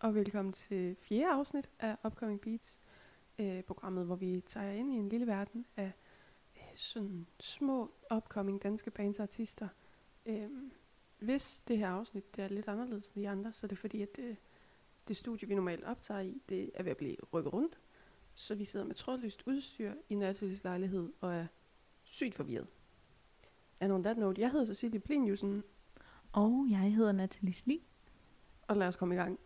og velkommen til fjerde afsnit af Upcoming Beats, øh, programmet, hvor vi tager ind i en lille verden af øh, sådan små upcoming danske bands og artister. Øh, hvis det her afsnit det er lidt anderledes end de andre, så er det fordi, at det, det studie, vi normalt optager i, det er ved at blive rykket rundt. Så vi sidder med trådløst udstyr i Nathalies lejlighed og er sygt forvirret. And on that note, jeg hedder Cecilie Pliniusen, Og jeg hedder Natalie Sli. og lad os komme i gang.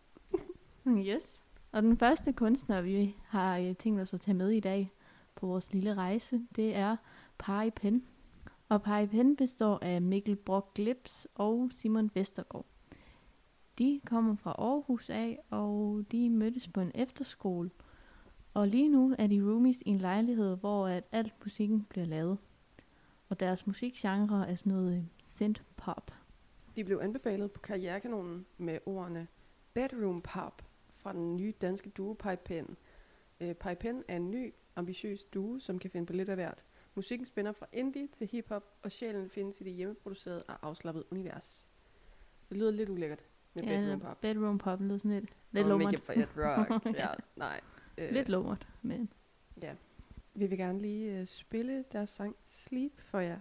Mm, yes. Og den første kunstner, vi har øh, tænkt os at tage med i dag på vores lille rejse, det er Pari Pen. Og Pari Pen består af Mikkel Brock Glips og Simon Vestergaard. De kommer fra Aarhus af, og de mødtes på en efterskole. Og lige nu er de roomies i en lejlighed, hvor at alt musikken bliver lavet. Og deres musikgenre er sådan noget øh, synth-pop. De blev anbefalet på Karrierekanonen med ordene Bedroom Pop fra den nye danske duo Pipe Pen. Øh, Pipe Pen er en ny, ambitiøs duo, som kan finde på lidt af hvert. Musikken spænder fra indie til hiphop, og sjælen findes i det hjemmeproducerede og afslappede univers. Det lyder lidt ulækkert med Bedroom Pop. bedroom pop lyder sådan lidt, lidt og lummert. Rock. ja, nej. Øh, Lidt lummert, men Ja. Vi vil gerne lige uh, spille deres sang Sleep for jer.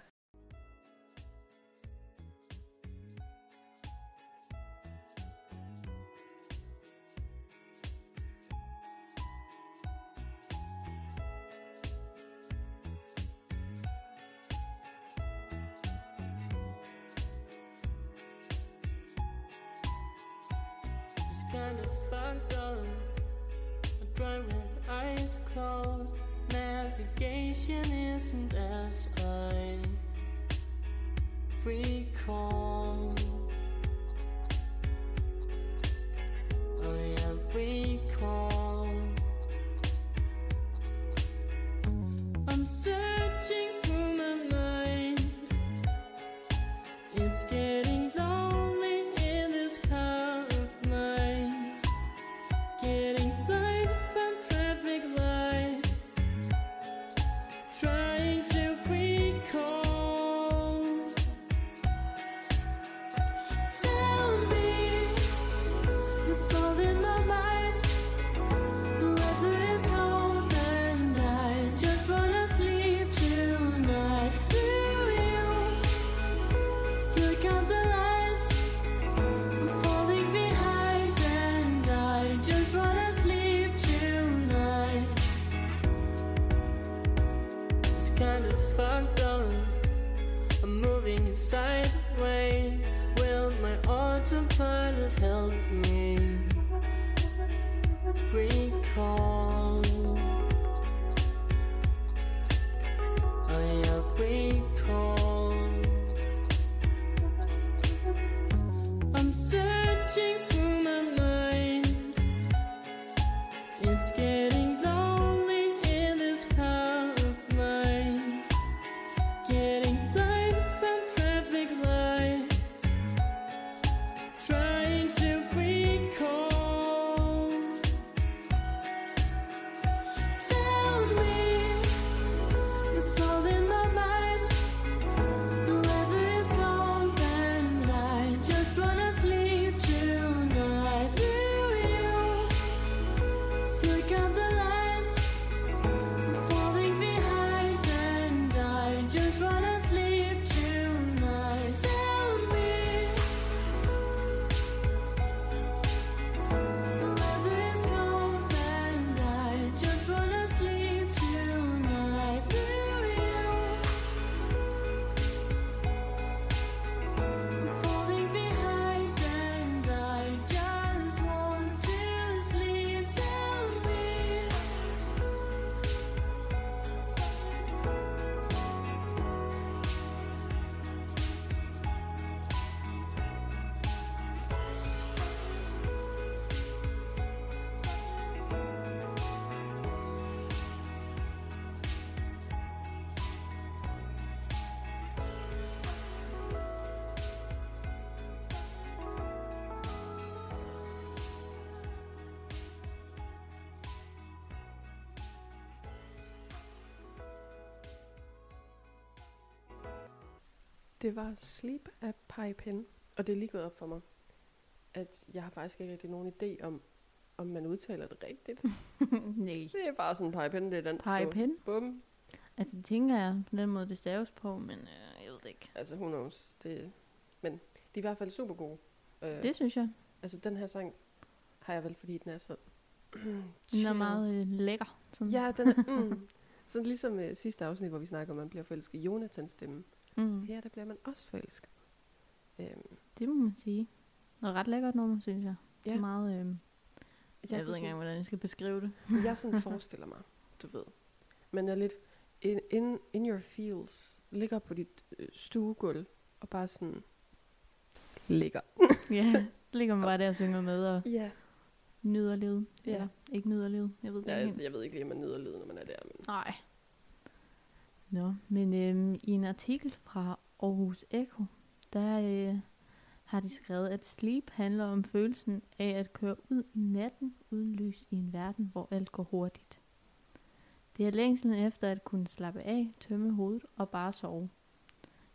Kind of fucked up. I drive with eyes closed. Navigation isn't as I recall. I'm fine. Det var Sleep af Pipe Pen, og det er lige gået op for mig, at jeg har faktisk ikke rigtig nogen idé om, om man udtaler det rigtigt. Nej. Det er bare sådan en pegepen, det er den. Pege pen? Bum. Altså, det tænker jeg på den måde, det staves på, men øh, jeg ved det ikke. Altså, who knows. Det, men de er i hvert fald super gode. Øh, Det synes jeg. Altså, den her sang har jeg vel, fordi den er så... Den er meget øh, lækker. Sådan. Ja, den er... Mm, sådan ligesom øh, sidste afsnit, hvor vi snakker om, at man bliver forelsket i Jonathans stemme. Mm. Her, der bliver man også forelsket. Øhm, Det må man sige. Og ret lækkert nummer, synes jeg. Ja. Ja. Meget, øh, jeg, jeg ved ikke engang, hvordan jeg skal beskrive det. Jeg sådan forestiller mig, du ved. Man er lidt in, in, in your feels. Ligger på dit øh, stuegulv og bare sådan ligger. ja, ligger man bare der og synger med og Ja. nyder livet. Ja. Eller ikke nyder livet. Jeg ved det ja ikke jeg, helt. jeg ved ikke lige, om man nyder livet, når man er der. Men Nej. Nå, men øhm, i en artikel fra Aarhus Echo, der øh, har de skrevet, at sleep handler om følelsen af at køre ud i natten uden lys i en verden, hvor alt går hurtigt. Det er længslen efter at kunne slappe af, tømme hovedet og bare sove.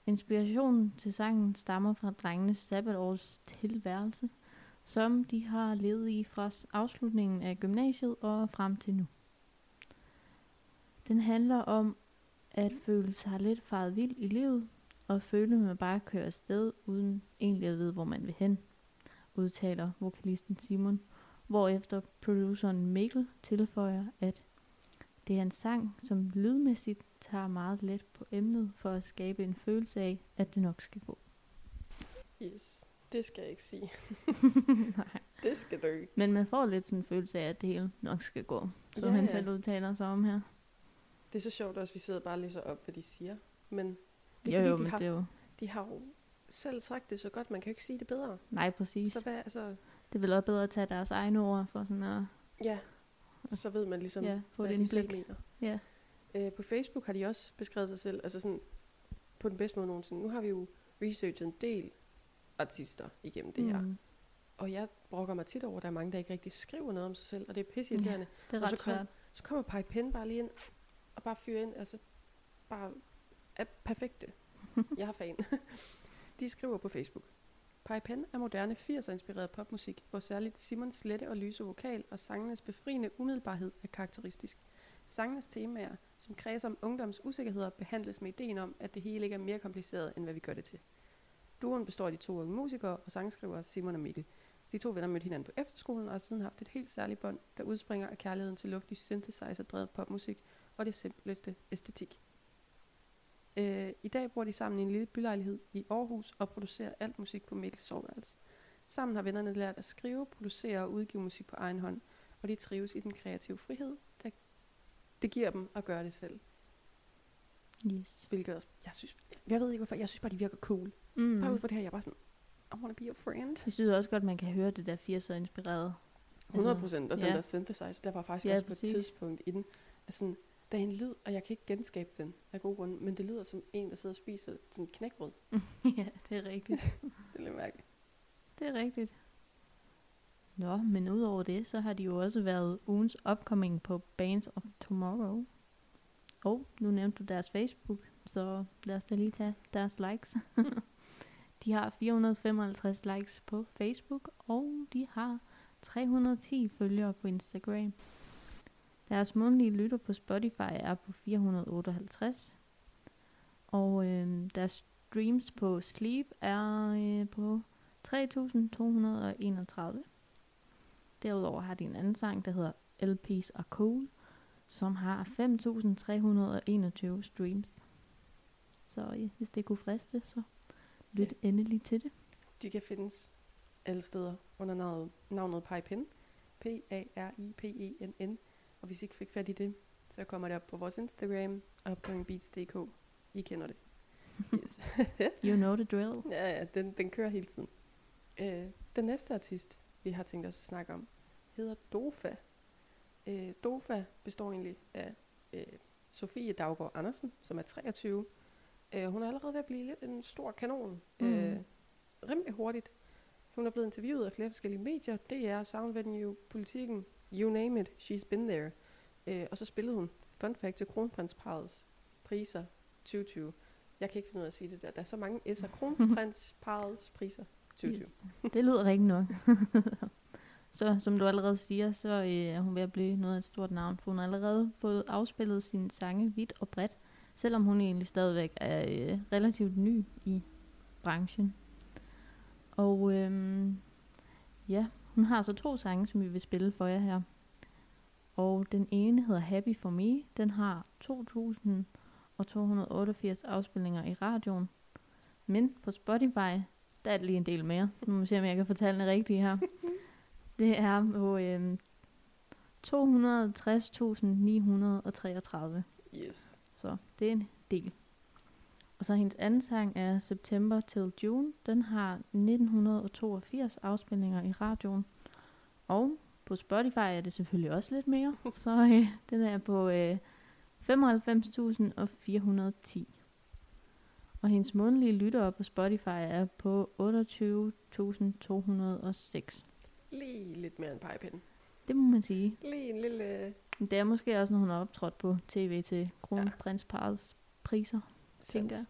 Inspirationen til sangen stammer fra drengenes sabbatårs tilværelse, som de har levet i fra afslutningen af gymnasiet og frem til nu. Den handler om at føle sig lidt faret vild i livet, og føle, at man bare kører afsted, uden egentlig at vide, hvor man vil hen, udtaler vokalisten Simon, hvorefter produceren Mikkel tilføjer, at det er en sang, som lydmæssigt tager meget let på emnet for at skabe en følelse af, at det nok skal gå. yes, det skal jeg ikke sige. Nej. Det skal dø. Men man får lidt sådan en følelse af, at det hele nok skal gå, som Ja, han ja. selv udtaler sig om her. Det er så sjovt også, at vi sidder bare og læser op, hvad de siger. Men det er jo, fordi, de men har, det er jo... de har jo selv sagt det så godt, man kan jo ikke sige det bedre. Nej, præcis. Så hvad, altså, Det er vel også bedre at tage deres egne ord for sådan at ja, så ved man ligesom, ja, få hvad et de selv indblik. mener. Ja. Øh, på Facebook har de også beskrevet sig selv, altså sådan, på den bedste måde nogensinde. Nu har vi jo researchet en del artister igennem det her. Mm, Og jeg brokker mig tit over, at der er mange, der ikke rigtig skriver noget om sig selv, og det er pisseirriterende. det er Og så ret kom- svært. Så kommer Pai Pen bare lige ind, og bare fyre ind, og så bare er perfekte. Jeg har fan. De skriver på Facebook. Pai Pen er moderne 80'er-inspireret popmusik, hvor særligt Simons lette og lyse vokal og sangenes befriende umiddelbarhed er karakteristisk. Sangenes temaer, som kredser om ungdoms usikkerheder, behandles med ideen om, at det hele ikke er mere kompliceret, end hvad vi gør det til. Duoen består af de to unge musikere og sangskrivere Simon og Mikkel. De to venner mødte hinanden på efterskolen og har siden haft et helt særligt bånd, der udspringer af kærligheden til luftig synthesizer-drevet popmusik og det simpleste æstetik. Øh, I dag bor de sammen i en lille bylejlighed i Aarhus og producerer alt musik på Mikkels soveværelse. Sammen har vennerne lært at skrive, producere og udgive musik på egen hånd, og de trives i den kreative frihed, der det giver dem at gøre det selv. Yes. Hvilket også, jeg synes, jeg ved ikke hvorfor, jeg synes bare, de virker cool. Mm. Bare ud fra det her, jeg er bare sådan, I wanna be your friend. Jeg synes også godt, man kan høre det der 80'er inspireret. 100 procent, og den ja. der synthesizer, der var faktisk Ja, også på præcis. et tidspunkt i den, altså, der er en lyd, og jeg kan ikke genskabe den af gode grunde, men det lyder som en, der sidder og spiser sådan en knækbrød. ja, det er rigtigt. Det er lidt mærkeligt. Det er rigtigt. Nå, men udover det, så har de jo også været ugens upcoming på Bands of Tomorrow. Og nu nævnte du deres Facebook, så lad os da lige tage deres likes. de har 455 likes på Facebook, og de har 310 følgere på Instagram. Deres månedlige lytter på Spotify er på 458. Og øh, deres streams på Sleep er øh, på 3231. Derudover har de en anden sang, der hedder LP's are cool, som har 5321 streams. Så ja, hvis det kunne friste, så lyt endelig til det. De kan findes alle steder under navnet, navnet Pai Pen. P-A-R-I-P-E-N-N. Og hvis I ikke fik fat i det, så kommer det op på vores Instagram, upcomingbeats.dk. I kender det. Yes. You know the drill. Ja, ja, den, den kører hele tiden. Øh, den næste artist, vi har tænkt os at snakke om, hedder Dofa. Øh, Dofa består egentlig af øh, Sofie Daggaard Andersen, som er 23. Øh, hun er allerede ved at blive lidt en stor kanon. Mm. Øh, rimelig hurtigt. Hun er blevet interviewet af flere forskellige medier. DR, Soundvenue, Politiken, you name it, she's been there. Øh, og så spillede hun, fun fact, til Kronprinsparets priser 2020. Jeg kan ikke finde ud af at sige det der. Der er så mange S'er. Kronprinsparets priser 2020. Yes. Det lyder rigtigt nok. så som du allerede siger, så øh, er hun ved at blive noget af et stort navn, for hun har allerede fået afspillet sine sange vidt og bredt, selvom hun egentlig stadigvæk er øh, relativt ny i branchen. Og øhm, ja, hun har så to sange, som vi vil spille for jer her. Og den ene hedder Happy For Me. Den har 2.288 afspilninger i radioen. Men på Spotify, der er det lige en del mere. Nu må vi se, om jeg kan fortælle det rigtigt her. Det er på øhm, 260.933. Yes. Så det er en del. Og så hendes anden sang er September Till June. Den har 1982 afspilninger i radioen. Og på Spotify er det selvfølgelig også lidt mere. Så øh, den er på øh, 95.410. Og hendes månedlige lyttere på Spotify er på 28.206. Lige lidt mere end pegepinden. Det må man sige. Lige en lille Det er måske også, når hun har optrådt på tv til kronprinsparets priser, tænker jeg.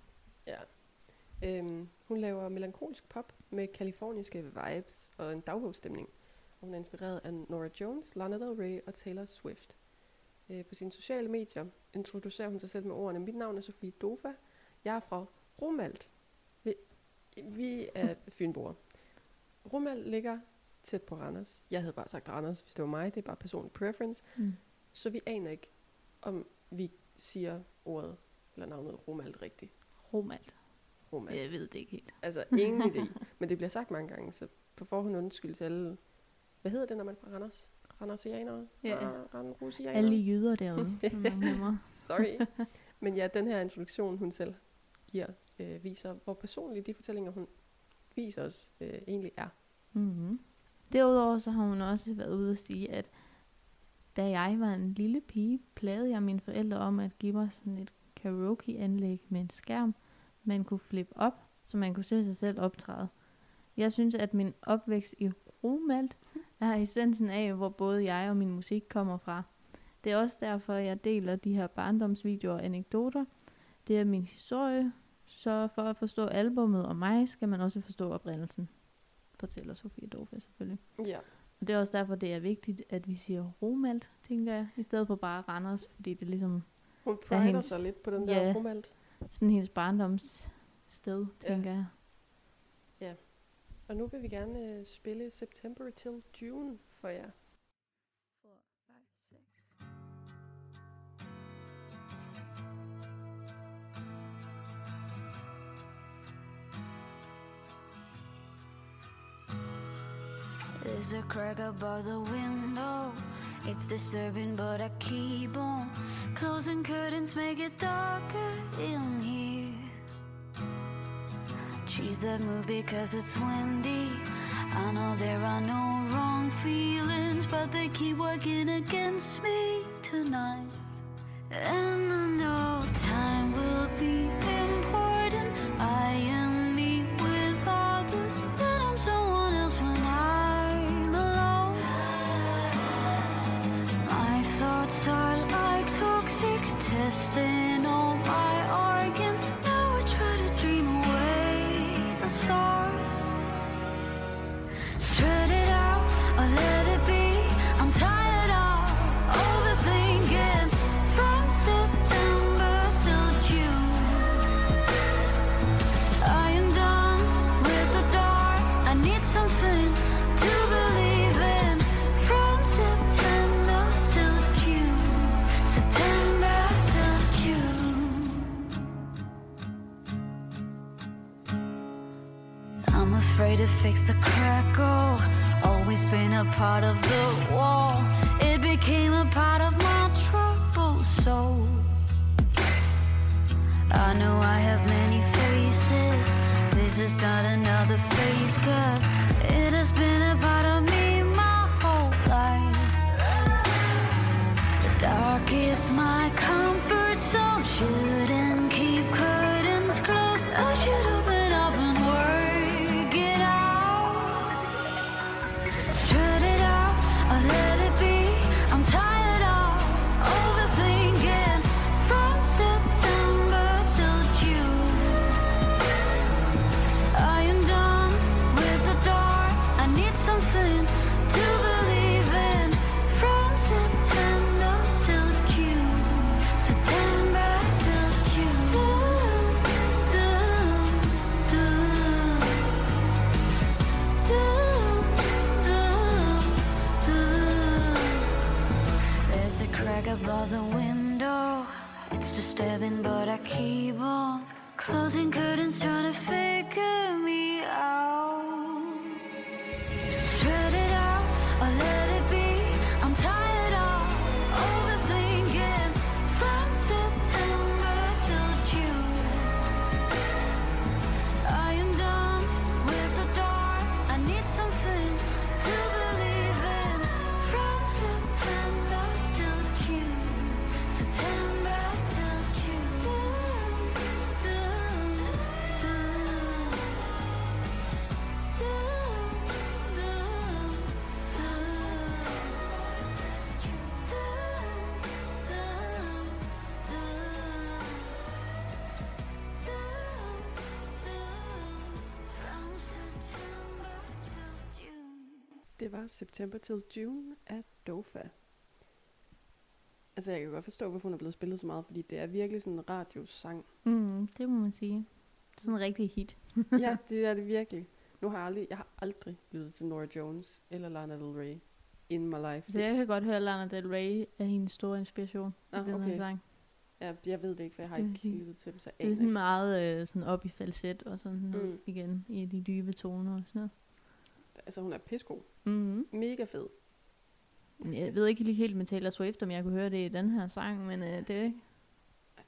Ja. Øhm, hun laver melankolsk pop med kaliforniske vibes og en dagbogsstemning. Og Hun er inspireret af Nora Jones, Lana Del Rey og Taylor Swift. Øh, på sine sociale medier introducerer hun sig selv med ordene, mit navn er Sofie Dofa, jeg er fra Romalt. Vi, vi er fynboer. Romalt ligger tæt på Randers. Jeg havde bare sagt Randers, hvis det var mig. Det er bare personlig preference. Mm. Så vi aner ikke, om vi siger ordet eller navnet Romalt rigtigt. Romalt. Romalt. Jeg ved det ikke helt. Altså ingen idé. Men det bliver sagt mange gange, så på forhånd undskyld til alle. Hvad hedder det, når man er fra Randers? Randersianere? Ja. Ra- Randerusianere? Alle jyder derude. Sorry. Men ja, den her introduktion, hun selv giver, øh, viser, hvor personlige de fortællinger, hun viser os, øh, egentlig er. Mm-hmm. Derudover så har hun også været ude at sige, at da jeg var en lille pige, plagede jeg mine forældre om at give mig sådan et karaoke-anlæg med en skærm, man kunne flippe op, så man kunne se sig selv optræde. Jeg synes, at min opvækst i Romalt er essensen af, hvor både jeg og min musik kommer fra. Det er også derfor, jeg deler de her barndomsvideoer og anekdoter. Det er min historie, så for at forstå albummet og mig, skal man også forstå oprindelsen fortæller Sofie Dorfe selvfølgelig. Ja. Og det er også derfor, det er vigtigt, at vi siger Romalt, tænker jeg, i stedet for bare Randers, fordi det er ligesom Hun er prider hendes- sig lidt på den Ja. der Romalt. sådan hendes barndomssted, Ja. tænker jeg. Og nu vil vi gerne øh, spille September till June for jer. There's a crack above the window. It's disturbing, but I keep on closing curtains, make it darker in here. Choose that move because it's windy. I know there are no wrong feelings, but they keep working against me tonight. And I know time will be afraid to fix the crackle. Always been a part of the wall. It became a part of my troubled soul. I know I have many faces. This is not another phase, cause it has been a part of me my whole life. The dark is my comfort Det var September til June af Dofa. Altså, jeg kan godt forstå, hvorfor hun er blevet spillet så meget, fordi det er virkelig sådan en radiosang. Mm, det må man sige. Det er sådan en rigtig hit. ja, det er det virkelig. Nu har jeg aldrig, jeg har aldrig lyttet til Nora Jones eller Lana Del Rey in my life. Så jeg kan godt høre, at Lana Del Rey er hendes store inspiration Nå, i den her okay. sang. Ja, jeg ved det ikke, for jeg har ikke lyttet til dem, så Det er sådan meget øh, sådan op i falset og sådan Mm. igen i de dybe toner og sådan noget. Altså, hun er pisko. Mm-hmm. Mega fed. Jeg ved ikke lige helt med Taylor Swift, om jeg kunne høre det i den her sang, men øh, det er ikke.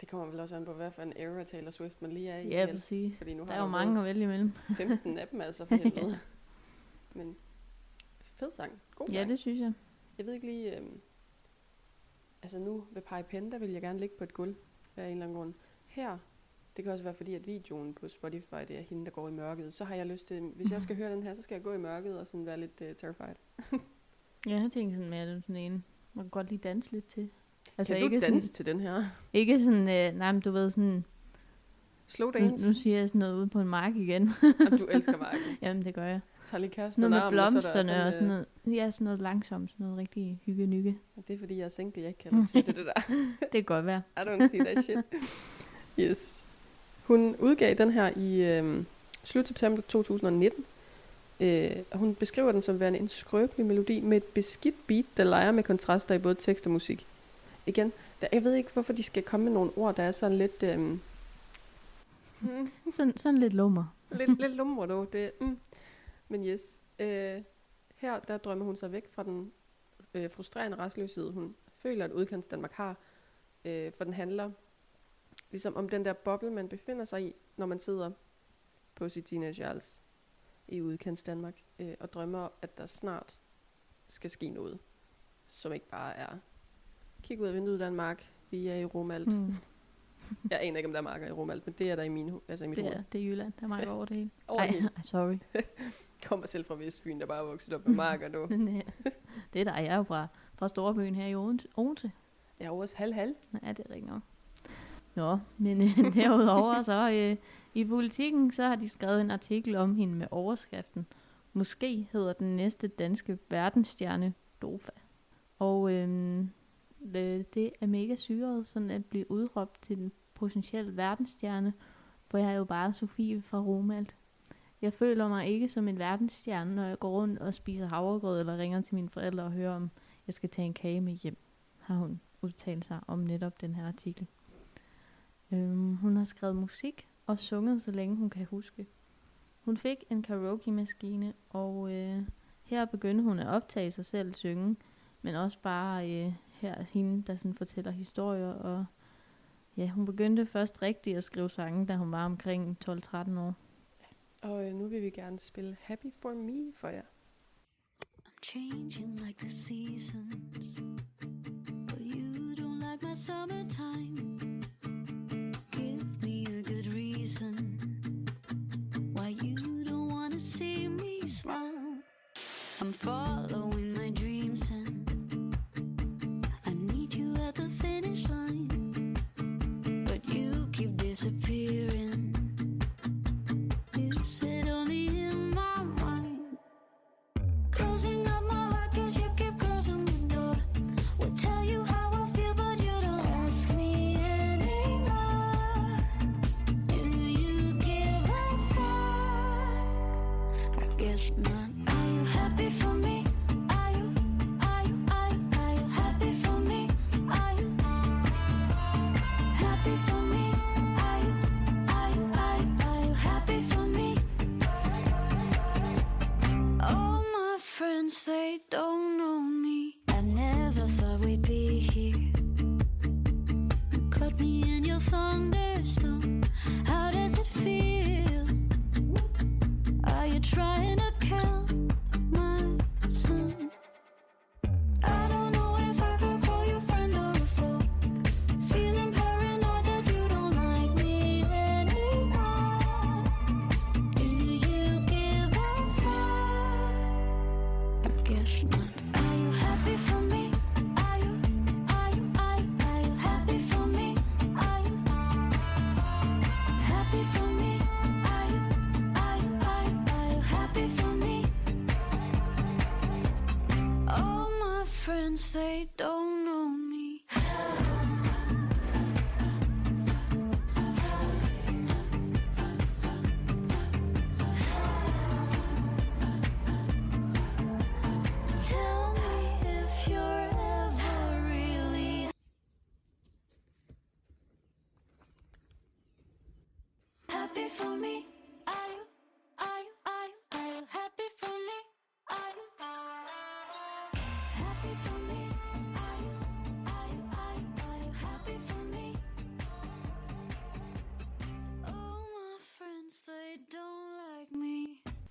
Det kommer vel også an på, hvad for en era Taylor Swift man lige er i. Ja, vel? præcis. Fordi nu Der har er jo der mange at vælge imellem. været 15 af dem, altså for helvede. Men fed sang. God sang. Ja, det synes jeg. Jeg ved ikke lige... Øhm, altså nu ved Pi Pen, der vil jeg gerne ligge på et gulv af en eller anden grund. Her, det kan også være fordi, at videoen på Spotify, det er hende, der går i mørket. Så har jeg lyst til, hvis jeg skal høre den her, så skal jeg gå i mørket og sådan være lidt uh, terrified. Jeg har tænkt sådan mere sådan en, man kan godt lige danse lidt til. Altså kan du ikke danse sådan, til den her? ikke sådan, øh, nej, men du ved sådan, Slow nu, dance? nu siger jeg sådan noget ude på en mark igen. Jamen, du elsker marken. Jamen, det gør jeg. Tager lige kæresten Sådan noget med armen, og så blomsterne og sådan noget. Ja, sådan noget langsomt, sådan noget rigtig hygge-nygge. Det er fordi, jeg er single, jeg ikke kan sige det, det der. Det kan godt være. I don't see that shit. Yes. Hun udgav den her i øhm, slut september 2019. Øh, og hun beskriver den som værende en skrøbelig melodi med et beskidt beat, der leger med kontraster i både tekst og musik. Igen, der, jeg ved ikke, hvorfor de skal komme med nogle ord, der er sådan lidt... Øhm, mm, Sådan, sådan lidt lummer. lidt, lidt lumre dog. Det, mm. Men yes. Øh, her der drømmer hun sig væk fra den øh, frustrerende restløshed, hun føler, at udkants Danmark har. Øh, for den handler ligesom om den der boble, man befinder sig i, når man sidder på sit teenagehjærelse i udkants Danmark, øh, og drømmer, at der snart skal ske noget, som ikke bare er kig ud af vinduet, der er en mark, vi er i Romalt. Mm. Jeg aner ikke, om der er marker i Romalt, men det er der i, min, altså i mit Det hoved. er, det er Jylland, der er meget over det hele. Over Ej, hele. sorry. kommer selv fra Vestfyn, der bare er vokset op med marker, øh, det er der, jeg er jo fra, fra Storbyen her i Odense. Jeg er jo også halv-halv. Ja, det er rigtigt nok. Nå, men øh, derudover så øh, i politikken, så har de skrevet en artikel om hende med overskriften. Måske hedder den næste danske verdensstjerne Dofa. Og øhm, øh, det, det er mega syret sådan at blive udråbt til den potentielle verdensstjerne, for jeg er jo bare Sofie fra Romalt. Jeg føler mig ikke som en verdensstjerne, når jeg går rundt og spiser havregrød eller ringer til mine forældre og hører, om jeg skal tage en kage med hjem, har hun udtalt sig om netop den her artikel. Øhm, hun har skrevet musik og sunget, så længe hun kan huske. Hun fik en karaoke-maskine, og øh, her begyndte hun at optage sig selv synge, men også bare øh, her er hende, der sådan fortæller historier, og ja, hun begyndte først rigtigt at skrive sange, da hun var omkring 12-13 år. Og øh, nu vil vi gerne spille Happy For Me for jer. I'm changing like the seasons, but you don't like my summertime. I'm following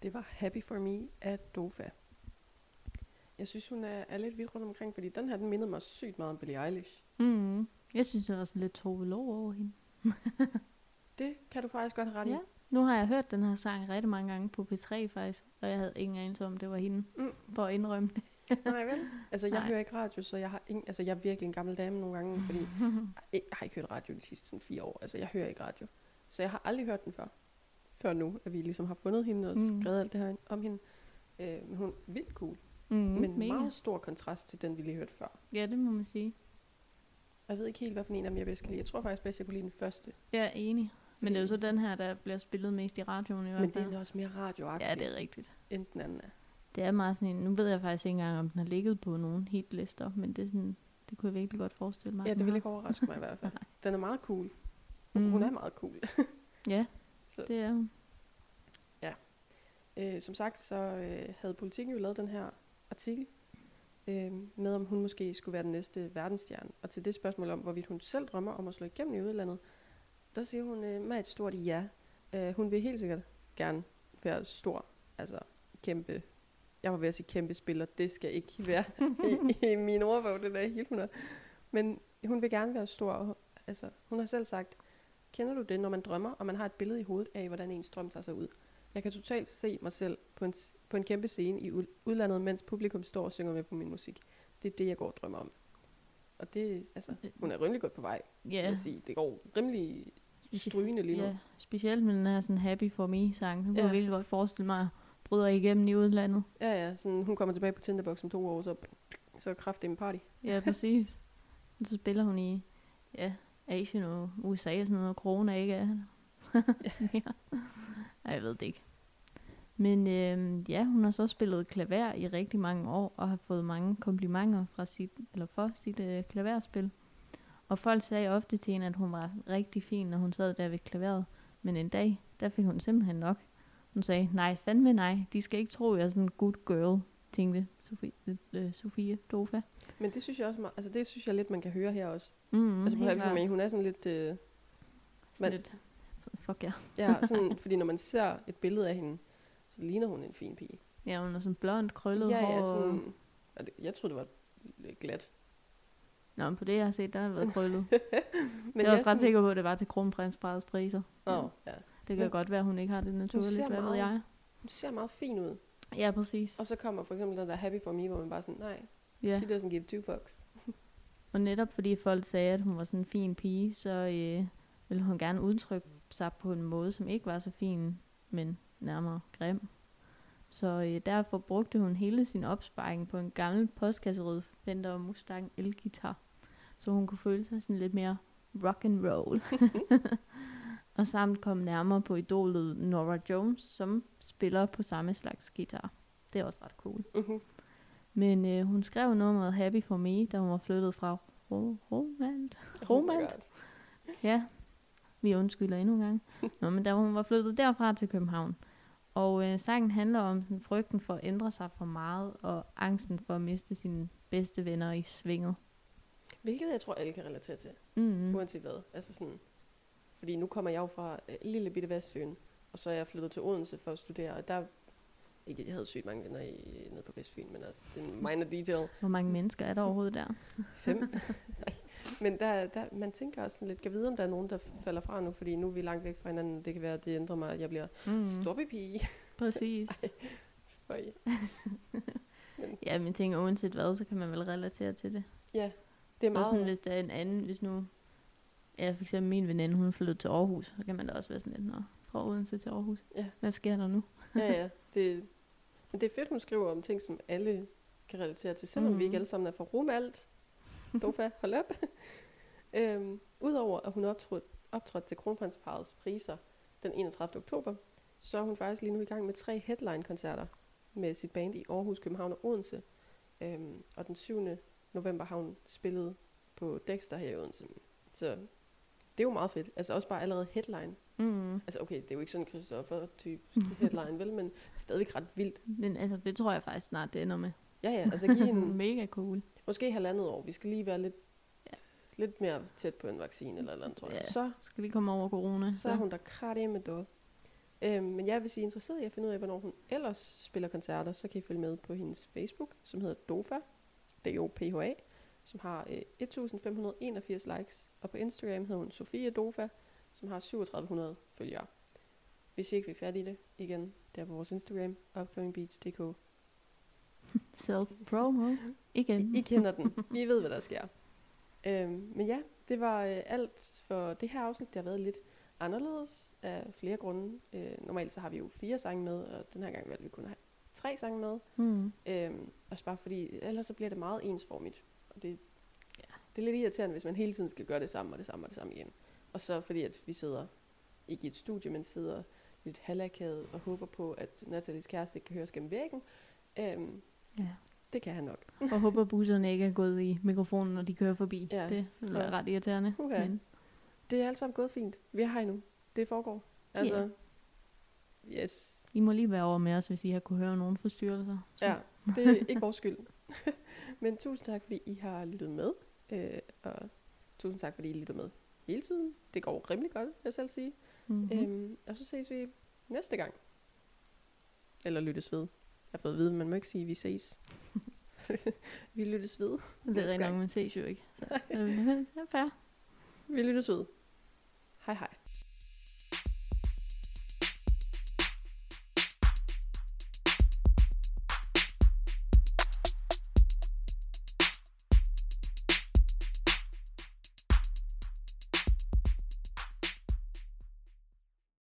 Det var Happy For Me af Dofa. Jeg synes, hun er, er lidt vild rundt omkring, fordi den her, den mindede mig sygt meget om Billie Eilish. Mm. Jeg synes, det var sådan lidt Tove Lo over hende. Det kan du faktisk godt have ret i. Ja. Nu har jeg hørt den her sang rigtig mange gange på P3 faktisk, og jeg havde ingen anelse om, det var hende, Mm. for at indrømme det. Nej, vel? Altså, jeg Nej. hører ikke radio, så jeg har ingen, altså, jeg er virkelig en gammel dame nogle gange, fordi jeg har ikke hørt radio de sidste sådan, fire år. Altså, jeg hører ikke radio. Så jeg har aldrig hørt den før. Før nu, at vi ligesom har fundet hende og Mm. skrevet alt det her om hende. Øh, men hun er vildt cool. Mm, men mega. meget stor kontrast til den, vi lige hørte før. Ja, det må man sige. Og jeg ved ikke helt, hvad for en af dem, jeg bedst kan lide. Jeg tror faktisk bedst, jeg kunne lide den første. Jeg er enig. Men det er jo så Fordi- den her, der bliver spillet mest i radioen i hvert Men fald. den er også mere radioagtig, Ja, det er rigtigt. end den anden er. Det er meget sådan en, nu ved jeg faktisk ikke engang, om den har ligget på nogen hitlister, men det, er sådan, det kunne jeg virkelig godt forestille mig. Ja, det den vil har. ikke overraske mig i hvert fald. Den er meget cool. Mhm. Hun er meget cool. Ja, Så- det er hun. Øh, som sagt, så øh, havde politikken jo lavet den her artikel øh, med, om hun måske skulle være den næste verdensstjerne. Og til det spørgsmål om, hvorvidt hun selv drømmer om at slå igennem i udlandet, der siger hun øh, med et stort ja. Øh, hun vil helt sikkert gerne være stor, altså kæmpe, jeg var ved at sige kæmpe spiller, det skal ikke være i, i min ordbog, det der helt 100. Men hun vil gerne være stor, og, altså hun har selv sagt, kender du det, når man drømmer, og man har et billede i hovedet af, hvordan ens drøm tager sig ud? Jeg kan totalt se mig selv på en, på en kæmpe scene i ud- udlandet, mens publikum står og synger med på min musik. Det er det, jeg går og drømmer om. Og det, altså, hun er rimelig godt på vej, ja. vil sige. Det går rimelig strygende lige nu. ja, specielt med den her sådan Happy For Me-sang. Nu kunne Ja. jeg virkelig godt forestille mig, bryder igennem i udlandet. Ja, ja, sådan, hun kommer tilbage på Tinderbox om to år, så, så kraft en party. Ja, præcis. Og så spiller hun i ja, Asien og USA og sådan noget, og corona ikke er mere. Ej, jeg ved det ikke. Men øhm, ja, hun har så spillet klaver i rigtig mange år, og har fået mange komplimenter fra sit, eller for sit øh, klaverspil. Og folk sagde ofte til hende, at hun var rigtig fin, når hun sad der ved klaveret. Men en dag, der fik hun simpelthen nok. Hun sagde, nej, fandme nej, de skal ikke tro, jeg er sådan en good girl, tænkte Sofie, øh, Sofie Dofa. Men det synes jeg også, altså det synes jeg lidt, man kan høre her også. Mm, Mm, altså på Happy hun er sådan lidt, øh, Sådan man- lidt, fuck ja. ja, sådan, fordi når man ser et billede af hende, så ligner hun en fin pige. Ja, hun er sådan blond, krøllet ja, hår. ja, sådan, og det, jeg troede, det var lidt glat. Nå, men på det, jeg har set, der har været krøllet. Men jeg er også sådan- ret sikker på, at det var til kronprinsparets priser. Åh, ja. Det kan Men- godt være, at hun ikke har det naturligt, hvad ved jeg. Hun ser meget fin ud. Ja, præcis. Og så kommer for eksempel den der Happy For Me, hvor man bare sådan, nej, Ja. she doesn't give two fucks. Og netop fordi folk sagde, at hun var sådan en fin pige, så øh, ville hun gerne udtrykke sig på en måde, som ikke var så fin, men nærmere grim. Så øh, derfor brugte hun hele sin opsparing på en gammel postkasserød Fender Mustang elgitar, så hun kunne føle sig sådan lidt mere rock and roll. og samt kom nærmere på idolet Nora Jones, som spiller på samme slags guitar. Det er også ret cool. Mm-hmm. Men øh, hun skrev nummeret Happy For Me, da hun var flyttet fra Ro- Romant. Romant? Ja, vi undskylder endnu en gang. Nå, men da hun var flyttet derfra til København. Og øh, sangen handler om sådan, frygten for at ændre sig for meget, og angsten for at miste sine bedste venner i svinget. Hvilket jeg tror, alle kan relatere til, Mm. mm. uanset hvad. Altså sådan, fordi nu kommer jeg jo fra øh, lille bitte Vestfyn, og så er jeg flyttet til Odense for at studere, og der ikke, jeg havde sygt mange venner i, nede på Vestfyn, men altså, det er en minor detail. Hvor mange mennesker er der overhovedet der? Fem. Nej. Men der, der, man tænker også sådan lidt, kan vide, om der er nogen, der falder fra nu, fordi nu er vi langt væk fra hinanden. Det kan være, at det ændrer mig, at jeg bliver Mm. stoppepige. Præcis. For I. Men Ja, men tænker, uanset hvad, så kan man vel relatere til det. Er Det er meget... sådan, hvis der er en anden, hvis nu, ja, for eksempel min veninde, hun flyttet til Aarhus, så kan man da også være sådan lidt, Nå, fra Odense til Aarhus. Ja. Hvad sker der nu? ja, ja. Det, men det er fedt, hun skriver om ting, som alle kan relatere til, selvom mm. vi ikke Mhm. alle sammen er fra Rumalt. Dofa, hold op. øhm, Udover at hun optrådte, optrådte til Kronprinsparets priser den 31. oktober, så er hun faktisk lige nu i gang med tre headline-koncerter med sit band i Aarhus, København og Odense. Øhm, og den 7. november har hun spillet på Dexter her i Odense. Så det er jo meget fedt. Altså også bare allerede headline. Mm. Altså okay, det er jo ikke sådan en Christoffer-type headline, vel? Men stadig ret vildt. Men altså, det tror jeg faktisk snart, det ender med. Ja, ja, altså give hende Mega cool. måske halvandet år. Vi skal lige være lidt, ja. lidt mere tæt på en vaccine eller eller andet, tror jeg. Ja. Så, Skal vi komme over corona? så er hun der kratte med dog. Øhm, men jeg vil sige interesseret i at finde ud af, hvornår hun ellers spiller koncerter, så kan I følge med på hendes Facebook, som hedder Dofa, D-O-P-H-A, som har øh, 1581 likes, og på Instagram hedder hun Sofie Dofa, som har 3700 følgere. Hvis I ikke fik fat i det, igen, der på vores Instagram, upcomingbeats.dk. Self-promo. Igen. I, I kender den. I ved, hvad der sker. Øhm, men ja, det var øh, alt for det her afsnit. Det har været lidt anderledes af flere grunde. Øh, normalt så har vi jo fire sange med, og den her gang valgte vi kun at have tre sange med. Mm. Øhm, også bare fordi, ellers så bliver det meget ensformigt. Det, ja, det er lidt irriterende, hvis man hele tiden skal gøre det samme og det samme og det samme igen. Og så fordi, at vi sidder ikke i et studie, men sidder lidt halvakavet og håber på, at Nathalies kæreste ikke kan høres gennem væggen. Øhm, Ja. det kan han nok. Og håber, busserne ikke er gået i mikrofonen, når de kører forbi. Ja, det for- ret irriterende. Uha. Men Det er alt sammen gået fint. Vi er her endnu. Det foregår. Altså, yes. I må lige være over med os, hvis I har kunne høre nogen forstyrrelser. Så. Ja, det er ikke vores skyld. Men tusind tak, fordi I har lyttet med. Øh, og tusind tak, fordi I lytter med hele tiden. Det går rimelig godt, vil jeg selv sige. Mm-hmm. Mm. Øhm, og så ses vi næste gang. Eller lyttes ved. Jeg har fået at vide, man må ikke sige, at vi ses. vi lyttes ved. det er rent nok, man ses jo ikke. Så, øh, er fair. Vi lyttes ved.